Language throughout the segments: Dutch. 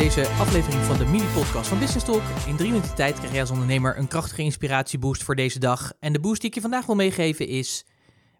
deze aflevering van de mini-podcast van Business Talk. In drie minuten tijd krijg jij als ondernemer een krachtige inspiratieboost voor deze dag. En de boost die ik je vandaag wil meegeven is,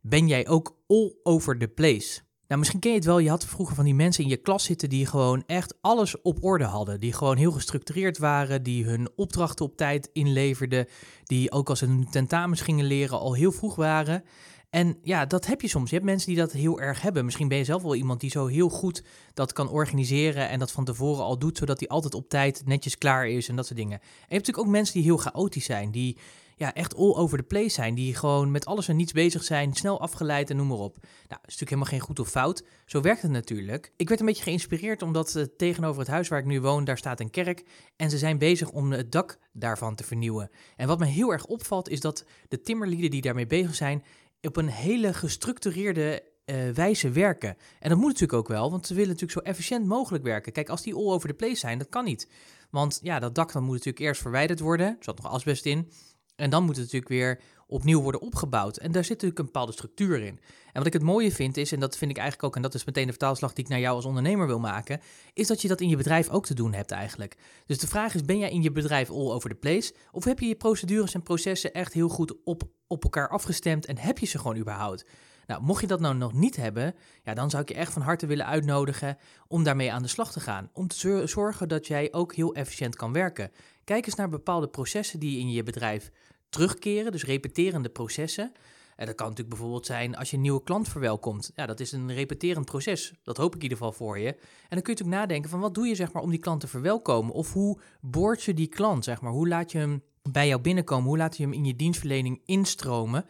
ben jij ook all over the place? Nou, misschien ken je het wel, je had vroeger van die mensen in je klas zitten die gewoon echt alles op orde hadden. Die gewoon heel gestructureerd waren, die hun opdrachten op tijd inleverden, die ook als ze hun tentamens gingen leren al heel vroeg waren. En ja, dat heb je soms. Je hebt mensen die dat heel erg hebben. Misschien ben je zelf wel iemand die zo heel goed dat kan organiseren en dat van tevoren al doet, zodat hij altijd op tijd netjes klaar is en dat soort dingen. En je hebt natuurlijk ook mensen die heel chaotisch zijn, die ja, echt all over the place zijn, die gewoon met alles en niets bezig zijn, snel afgeleid en noem maar op. Nou, is natuurlijk helemaal geen goed of fout. Zo werkt het natuurlijk. Ik werd een beetje geïnspireerd omdat uh, tegenover het huis waar ik nu woon, daar staat een kerk en ze zijn bezig om het dak daarvan te vernieuwen. En wat me heel erg opvalt is dat de timmerlieden die daarmee bezig zijn, op een hele gestructureerde uh, wijze werken. En dat moet natuurlijk ook wel, want ze willen natuurlijk zo efficiënt mogelijk werken. Kijk, als die all over the place zijn, dat kan niet. Want ja, dat dak dan moet natuurlijk eerst verwijderd worden. Er zat nog asbest in. En dan moet het natuurlijk weer opnieuw worden opgebouwd. En daar zit natuurlijk een bepaalde structuur in. En wat ik het mooie vind is, en dat vind ik eigenlijk ook, en dat is meteen de vertaalslag die ik naar jou als ondernemer wil maken, is dat je dat in je bedrijf ook te doen hebt eigenlijk. Dus de vraag is, ben jij in je bedrijf all over the place? Of heb je je procedures en processen echt heel goed op, op elkaar afgestemd en heb je ze gewoon überhaupt? Nou, mocht je dat nou nog niet hebben, ja, dan zou ik je echt van harte willen uitnodigen om daarmee aan de slag te gaan. Om te zorgen dat jij ook heel efficiënt kan werken. Kijk eens naar bepaalde processen die je in je bedrijf terugkeren, dus repeterende processen. En dat kan natuurlijk bijvoorbeeld zijn als je een nieuwe klant verwelkomt. Ja, dat is een repeterend proces. Dat hoop ik in ieder geval voor je. En dan kun je natuurlijk nadenken van wat doe je zeg maar om die klant te verwelkomen? Of hoe boord je die klant zeg maar? Hoe laat je hem bij jou binnenkomen? Hoe laat je hem in je dienstverlening instromen?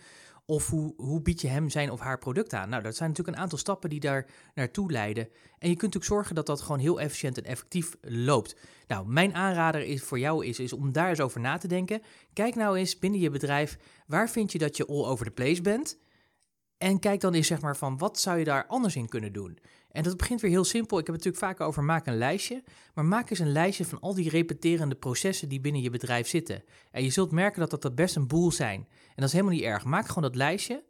Of hoe, hoe bied je hem zijn of haar product aan? Nou, dat zijn natuurlijk een aantal stappen die daar naartoe leiden. En je kunt natuurlijk zorgen dat dat gewoon heel efficiënt en effectief loopt. Nou, mijn aanrader is voor jou is, is om daar eens over na te denken. Kijk nou eens binnen je bedrijf, waar vind je dat je all over the place bent? En kijk dan eens zeg maar van, wat zou je daar anders in kunnen doen? En dat begint weer heel simpel. Ik heb het natuurlijk vaak over maak een lijstje. Maar maak eens een lijstje van al die repeterende processen die binnen je bedrijf zitten. En je zult merken dat dat best een boel zijn. En dat is helemaal niet erg. Maak gewoon dat lijstje.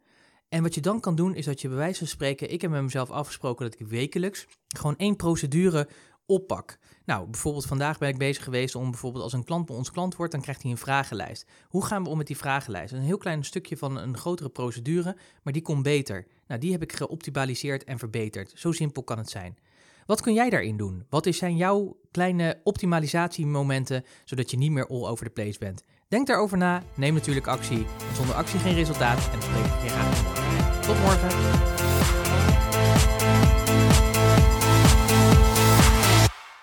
En wat je dan kan doen, is dat je bij wijze van spreken, ik heb met mezelf afgesproken dat ik wekelijks gewoon één procedure oppak. Nou, bijvoorbeeld vandaag ben ik bezig geweest om bijvoorbeeld als een klant bij ons klant wordt, dan krijgt hij een vragenlijst. Hoe gaan we om met die vragenlijst? Een heel klein stukje van een grotere procedure, maar die komt beter. Nou, die heb ik geoptimaliseerd en verbeterd. Zo simpel kan het zijn. Wat kun jij daarin doen? Wat zijn jouw kleine optimalisatiemomenten, zodat je niet meer all over the place bent? Denk daarover na, neem natuurlijk actie. zonder actie geen resultaat en spreek je. Tot morgen!